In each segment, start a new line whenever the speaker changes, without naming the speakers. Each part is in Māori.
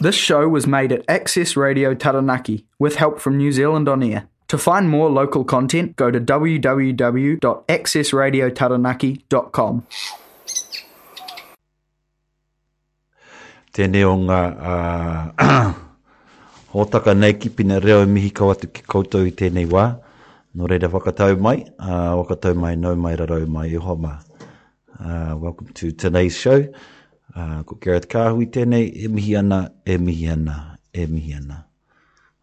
This show was made at Access Radio Taranaki with help from New Zealand On Air. To find more local content, go to www.accessradiotaranaki.com.
Tēnei o ngā uh, hōtaka nei ki pina reo e mihi kau atu ki koutou i tēnei wā. Nō reira whakatau mai, uh, whakatau mai, nau mai, rarau mai, e hoa mā. Uh, welcome to today's show. Ko Gareth Kāhui tēnei, e mihi ana, e mihi ana, e mihi ana.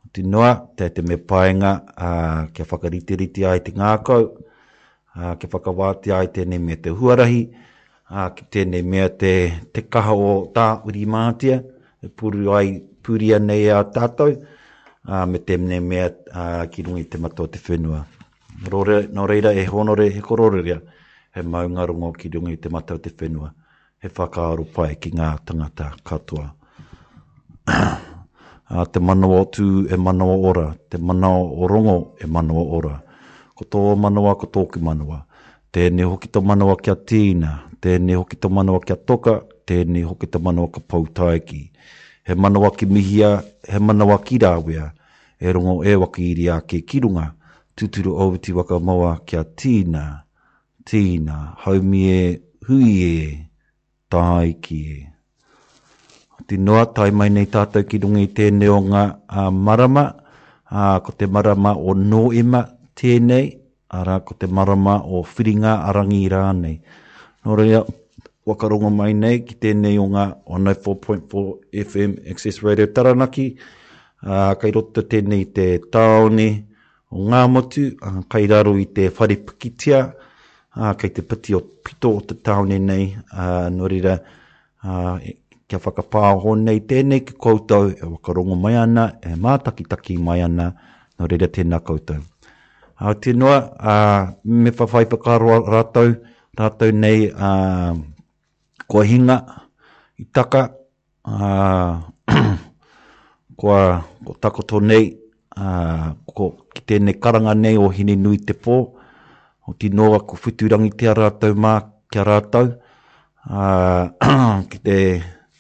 Hotu noa, te te me painga kia whakariterite ai te ngākau, kia whakawātea ai tēnei mea te huarahi, ki tēnei mea te kaha o tā uri mātea, e puru ai, puria nei e a tātou, me tēnei mea ki runga i te mata o te whenua. Nō reira e hōnore, he kororerea, he maunga rongo ki runga i te mata o te whenua. He whakaaro pai ki ngā tangata katoa. Ā, te manawa o Tū e manawa ora, te manawa o Rongo e manawa ora. Ko tō manawa, ko tōku manawa. Tēnei hoki to manawa kia tīna, tēnei hoki to manawa kia toka, tēnei hoki to manawa ka pau tāiki. He manawa ki Mihia, he manawa ki Rawea, e Rongo e Wakiiri ake ki runga, tuturu Owiti Waka Mawa kia tīna, Tīna, haumi e, hui e, tāiki e. Oti noa, tae mai nei tātou ki runga i tēnei o ngā marama, ā, ko te marama o Nōema tēnei, arā, ko te marama o Whiringa-a-rangi rānei. Nō reira, kua karongo mai nei ki tēnei o ngā 104.4 FM Access Radio Taranaki, ā, kei roto tēnei i te tāone o ngā motu, kai raro i te whare pikitia, kei te piti o pito o te tāone nei, nō reira, kia whakapāoho nei tēnei ki koutou e whakarongo mai ana, e mātakitaki mai ana, nō reira tēnā koutou. Aoti noa, me whawhai whakaaro rātou, rātou nei kua hinga i taka, Ā, kua takoto nei, ā, ko, ki tēnei karanga nei o Hinenuitepō, oti nō aku whetū rangitea rātou mā ki a rātou, ā, ki te,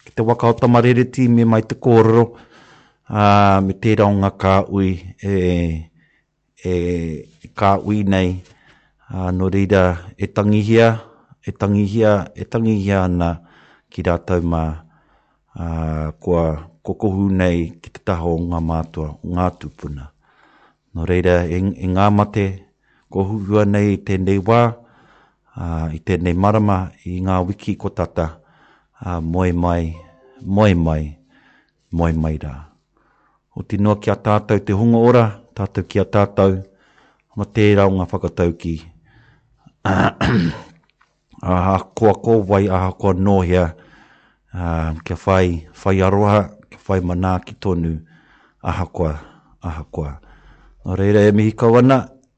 ki te waka o Tamarereti me mai te kōrero, ā, me tērā o ngā kāhui e, e kāhui nei, ā, nō reira e tangihia, e tangihia, e tangihia ana ki rātou mā, ā, kua kokohu nei ki te taha o ngā mātua, o ngā tūpuna. Nō reira, e, e ngā mate, kua huhua nei i tēnei wā, ā, i tēnei marama, i ngā wiki kua tata, ā, moe mai, moe mai. Moe mai ra. Oti noa ki a tatou te hunga ora, tatou ki a tatou, ma tera o nga whakatauki, ahakoa ko wai, ahakoa no hea, kia whai, whai aroha, kia whai manaaki tonu, ahakoa, ahakoa. No reira e mihi kau ana,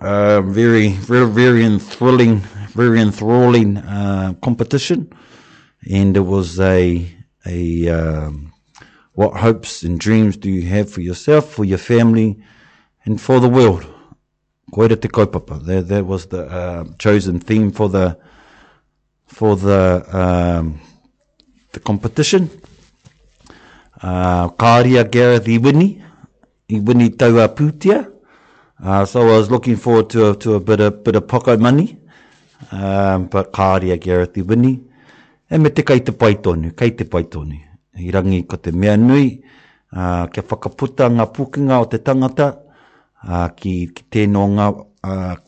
Uh, very, very, very enthralling, very enthralling uh, competition. And it was a, a um, What hopes and dreams do you have for yourself, for your family, and for the world? Koe re te kaupapa. That, that was the uh, chosen theme for the for the um, the competition. Uh, kāri a Gareth i wini, i wini taua pūtia. Uh, so I was looking forward to a, to a bit of, bit of poko money. Um, but kāri a Gareth i wini. E me te kai te pai tonu, kai te pai tonu. I rangi ko te mea nui, uh, kia whakaputa ngā pukinga o te tangata, ā, ki tēnō ngā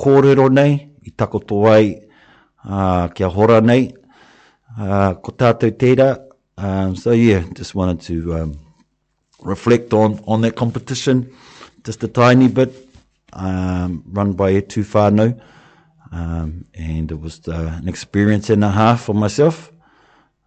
kōrero nei i takoto ai kia hora nei, ā, ko tātou tērā, ā, so yeah, just wanted to reflect on on that competition, just a tiny bit, ā, run by e tū whānau, ā, and it was an experience and a half for myself,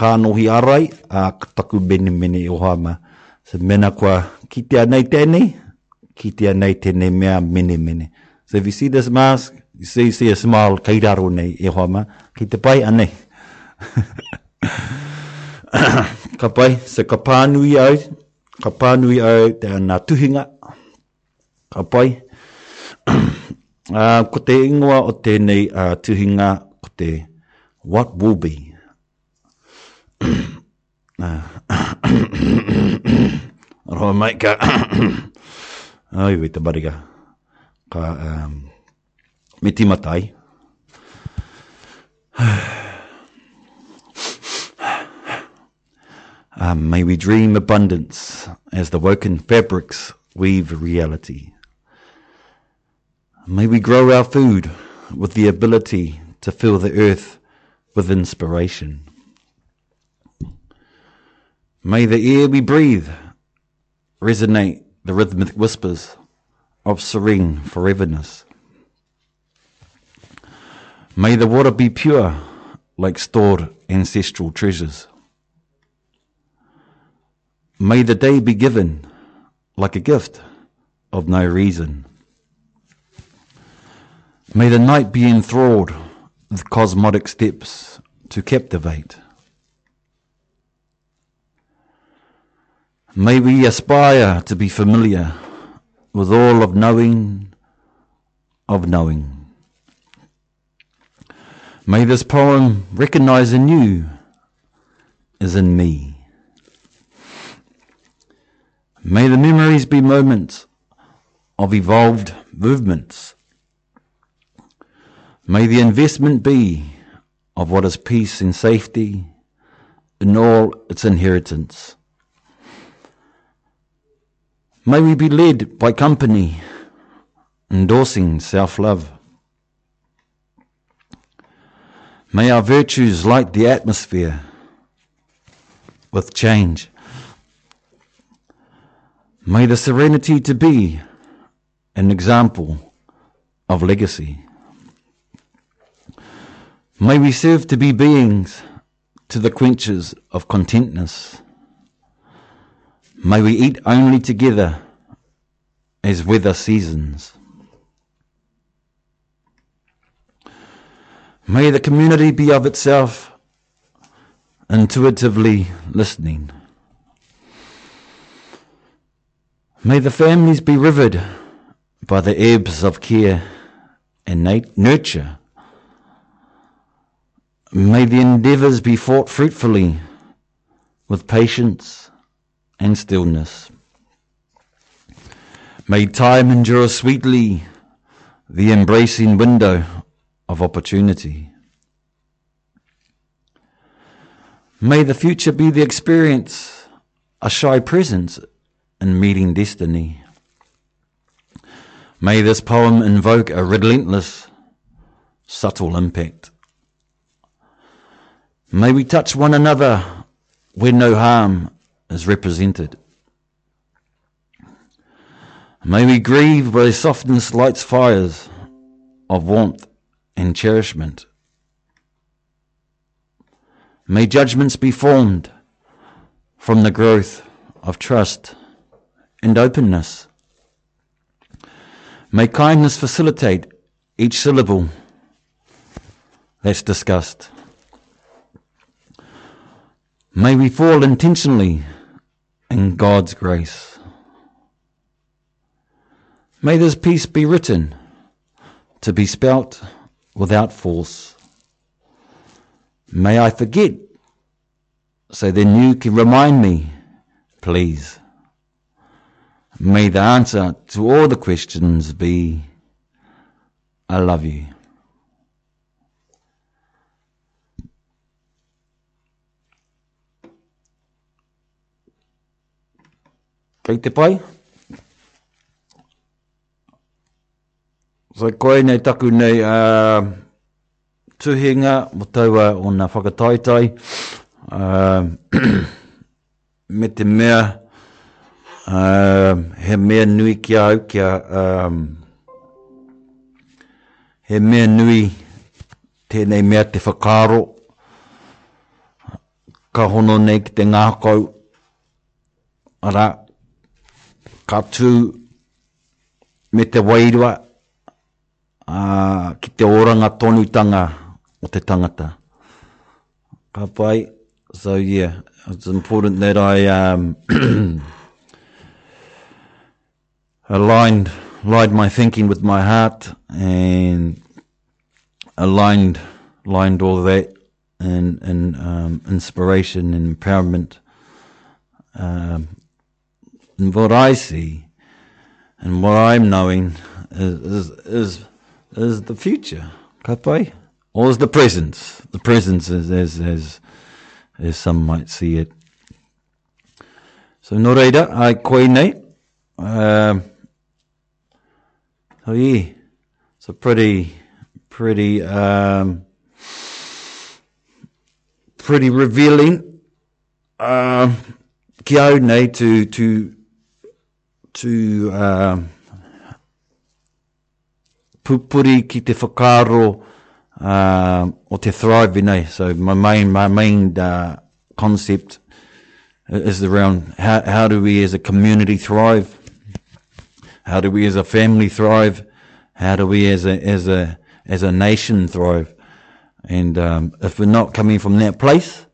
kānohi ārai, ā, ko taku menemene e oha ana. So, mēnā kua kitea nei tēnei, kitea nei tēnei mea menemene. So, if you see this mask, you see, you see a smile, kei raro nei, e hoa mā. Ki te pai, anei. ka pai, so ka pānui au, ka pānui au te, nā tuhinga, Ka pai. ko te ingoa o tēnei uh, tuhinga, ko te What Will Be. Roa mai ka... Ai, wei te mariga. Ka... Um, met die Matai. Um, may we dream abundance as the woken fabrics weave reality. May we grow our food with the ability to fill the earth with inspiration. May the air we breathe resonate the rhythmic whispers of serene foreverness. May the water be pure, like stored ancestral treasures. May the day be given like a gift of no reason. May the night be enthralled with cosmotic steps to captivate. May we aspire to be familiar with all of knowing of knowing. May this poem recognize in you as in me. May the memories be moments of evolved movements. May the investment be of what is peace and safety in all its inheritance. May we be led by company, endorsing self love. May our virtues light the atmosphere with change. May the serenity to be an example of legacy. May we serve to be beings to the quenchers of contentness. May we eat only together as weather seasons. May the community be of itself intuitively listening. May the families be rivered by the ebbs of care and nurture. May the endeavours be fought fruitfully with patience and stillness. May time endure sweetly the embracing window of opportunity. May the future be the experience, a shy presence in meeting destiny. May this poem invoke a relentless, subtle impact. May we touch one another where no harm is represented. May we grieve where softness lights fires of warmth and cherishment. May judgments be formed from the growth of trust and openness. May kindness facilitate each syllable that's discussed. May we fall intentionally and God's grace. May this peace be written, to be spelt without force. May I forget, so then you can remind me, please. May the answer to all the questions be I love you. Kei te pai? So, koinei taku nei uh, tuhinga mo taua ona whakataitai. Uh, me te mea he mea nui ki a au kia he mea nui tēnei mea te whakaaro ka hono nei ki te ngākau ara ka tū me te wairua ā, ki te oranga tonutanga o te tangata. Ka pai, so yeah, it's important that I um, aligned, aligned my thinking with my heart and aligned, aligned all that and, and um, inspiration and empowerment um, and what I see and what I'm knowing is is is, is the future. Kapai? Or is the presence? The presence is as as as some might see it. So Noreda, I queen. Um uh, oh yeah. It's a pretty pretty um pretty revealing Ā, ki a au nei, to, to, to, uh, pupuri ki te whakaaro uh, o te thrive nei. So my main, my main uh, concept is around how, how do we as a community thrive? How do we as a family thrive? How do we as a, as a, as a nation thrive? And um, if we're not coming from that place,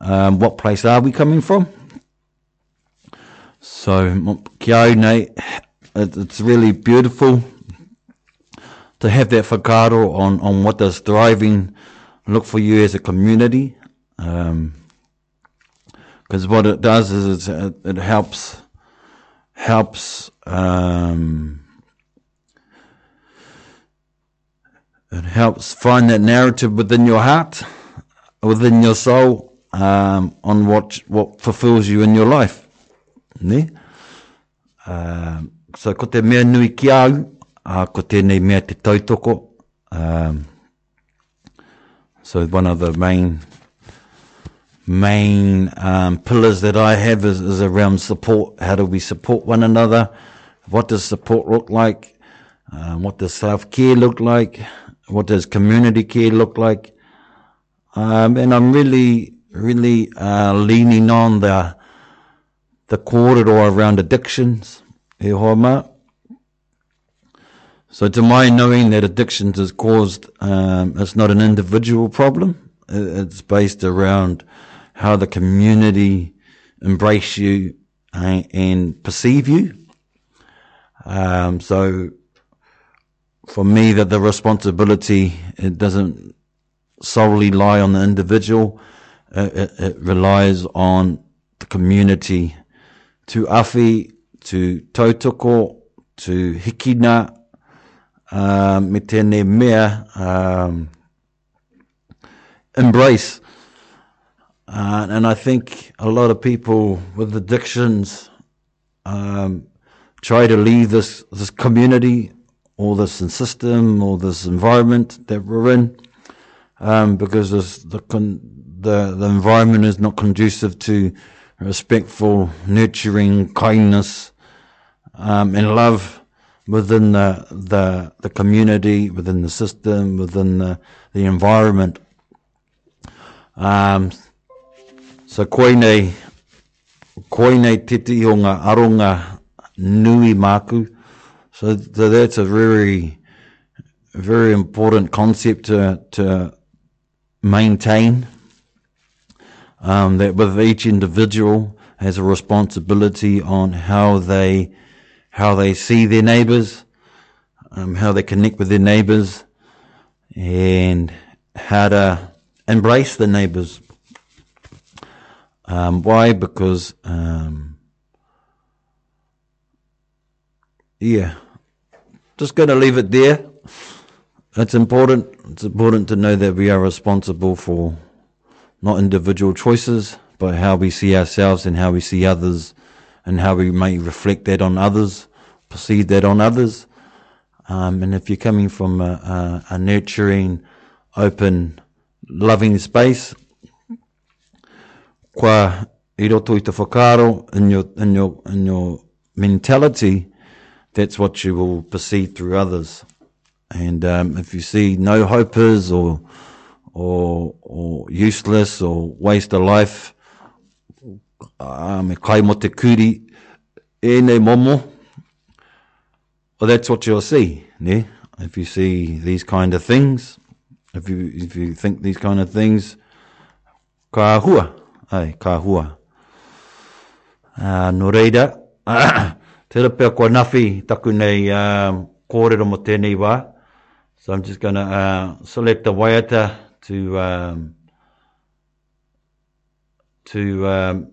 um, what place are we coming from? So Kione, it's really beautiful to have that whakaaro on, on what does thriving look for you as a community. Because um, what it does is it, it helps helps um, It helps find that narrative within your heart, within your soul, um, on what, what fulfills you in your life. Ne? Uh, so ko te mea nui ki au, uh, ko tēnei mea te tautoko, um, so, one of the main main um, pillars that I have is, is around support. How do we support one another? What does support look like? Um, what does self-care look like? What does community care look like? Um, and I'm really, really uh, leaning on the, the corridor around addictions. He homa. So to my knowing that addictions is caused, um, it's not an individual problem. It's based around how the community embrace you and, uh, and perceive you. Um, so for me, that the responsibility it doesn't solely lie on the individual. It, uh, it, it relies on the community tu afi, tu tautoko, tu hikina, uh, me tēnei mea, um, embrace. Uh, and I think a lot of people with addictions um, try to leave this, this community or this system or this environment that we're in um, because the, the, the environment is not conducive to respectful, nurturing, kindness, um, and love within the, the, the community, within the system, within the, the environment. Um, so koine, koine titi o ngā aronga nui māku. So, so that's a very, very important concept to, to Maintain. um, that with each individual has a responsibility on how they how they see their neighbours, um, how they connect with their neighbours, and how to embrace the neighbours. Um, why? Because um, yeah, just going to leave it there. It's important. It's important to know that we are responsible for not individual choices, but how we see ourselves and how we see others and how we may reflect that on others, perceive that on others. Um, and if you're coming from a, a, a nurturing, open, loving space, kua
i roto i te whakaaro, in your, in your, in your mentality, that's what you will perceive through others. And um, if you see no hopers or, or, or useless or waste of life, um, kai mo te kuri, e nei momo, Well that's what you'll see, nē, if you see these kind of things, if you, if you think these kind of things, ka hua, ai, ka hua. Uh, no reira, tera pea kua nawhi taku nei uh, kōrero mo tēnei wā, so I'm just going to uh, select a waiata to, um, to um,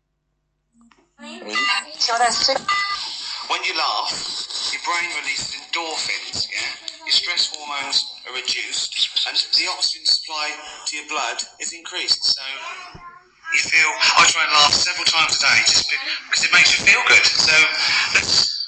When you laugh, your brain releases endorphins, yeah? Your stress hormones are reduced and the oxygen supply to your blood is increased. So you feel. I try and laugh several times a day just because it makes you feel good. So let's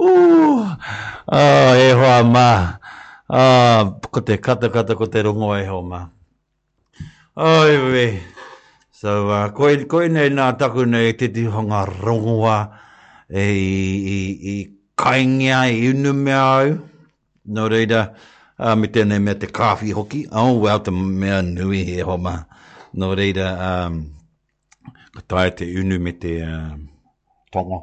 Ooh
oh e hoa ma oh ko te katakata ko te rongo e hoa ma oiwi so uh, koinei nā taku nei titihanga rongoa e, i, i, i kaingia i unu mea au no reira uh, me tēnei mea te kāwhi hoki oh well te mea nui e hoa ma no reira um, ka taea te unu me te tonga.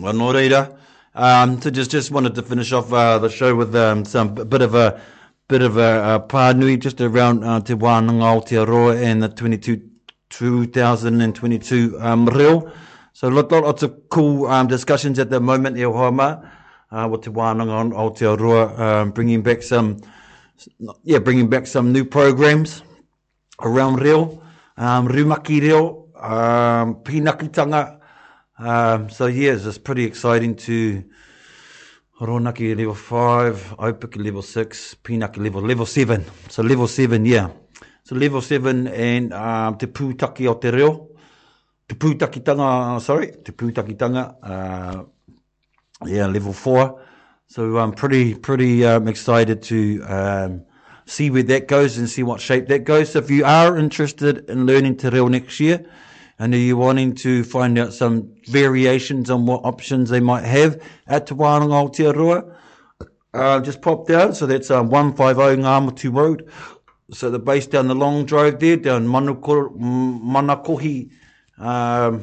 Well, nō reira, um, so just, just wanted to finish off uh, the show with um, some bit of a bit of a, a pānui just around uh, Te Wānanga Aotearoa and the 22, 2022 um, reo. So lot, lot, lots of cool um, discussions at the moment e Hoama uh, with Te Wānanga Aotearoa um, bringing back some yeah bringing back some new programs around reo, um, rumaki reo, um, pīnakitanga, um, so yes, it's pretty exciting to Ronaki level 5, Aupiki level 6, Pinaki level, level 7. So level 7, yeah. So level 7 and um, te pūtaki o te reo, te pūtakitanga, sorry, te pūtakitanga, uh, yeah, level 4. So I'm um, pretty, pretty um, excited to um, see where that goes and see what shape that goes. So if you are interested in learning Te Reo next year, and are you wanting to find out some variations on what options they might have at Te Wānanga Aotearoa, uh, just pop down. So that's um, 150 Ngāmatu Road. So the base down the long drive there, down Manukuru, Manakohi um,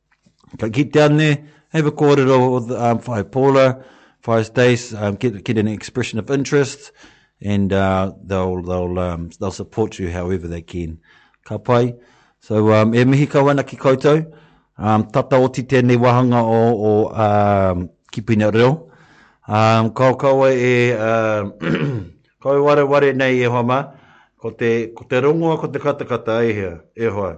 Ka kitea nei, have a kōrero with um, Whai Paula, Whai Stace, um, get, get an expression of interest, and uh, they'll, they'll, um, they'll support you however they can. Ka pai. So, um, e mihi kau ana ki koutou. Um, tata oti tēnei wahanga o, o um, Kipina Reo. Um, kau kaua e, um, kau e wareware nei e hoa mā. Ko te, ko te rongoa, ko te katakata, e hea, e hoa.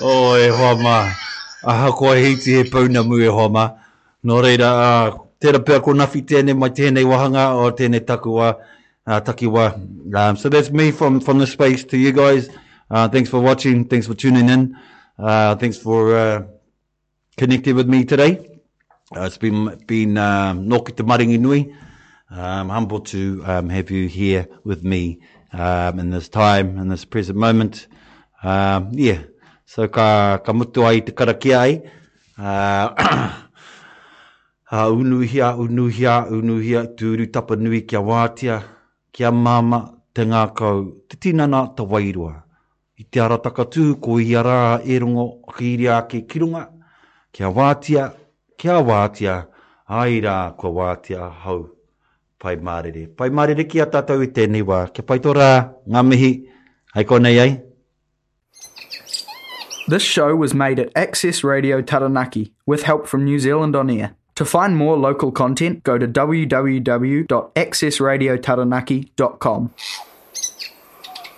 Oh e hoa ma, ahakoa he iti he pounamu e hoa ma. No reira, tera pea ko Nafi tene mai tenei wahanga o tene taku wa, takiwa. So that's me from from the space to you guys. Thanks for watching, thanks for tuning in, thanks for Connected with me today. It's been, been nō ki te maringi nui. I'm humbled to have you here with me in this time, in this present moment. Yeah, so ka mutu ai te karakia ai. Unuhia, unuhia, unuhia, tūru tapa nui kia wātea, kia māmā te ngākau, te tinana, te wairua. I te ara takatū ko ia rā e rongo whakairia ake ki runga, kia wātea, kia wātea, āe rā kua wātea ahau. Pai mārere. Pai mārere ki a tātou i tēnei wā. Kia pai tō rā, ngā mihi. Hai konei ai.
This show was made at Access Radio Taranaki with help from New Zealand On Air. To find more local content, go to www.accessradiotaranaki.com.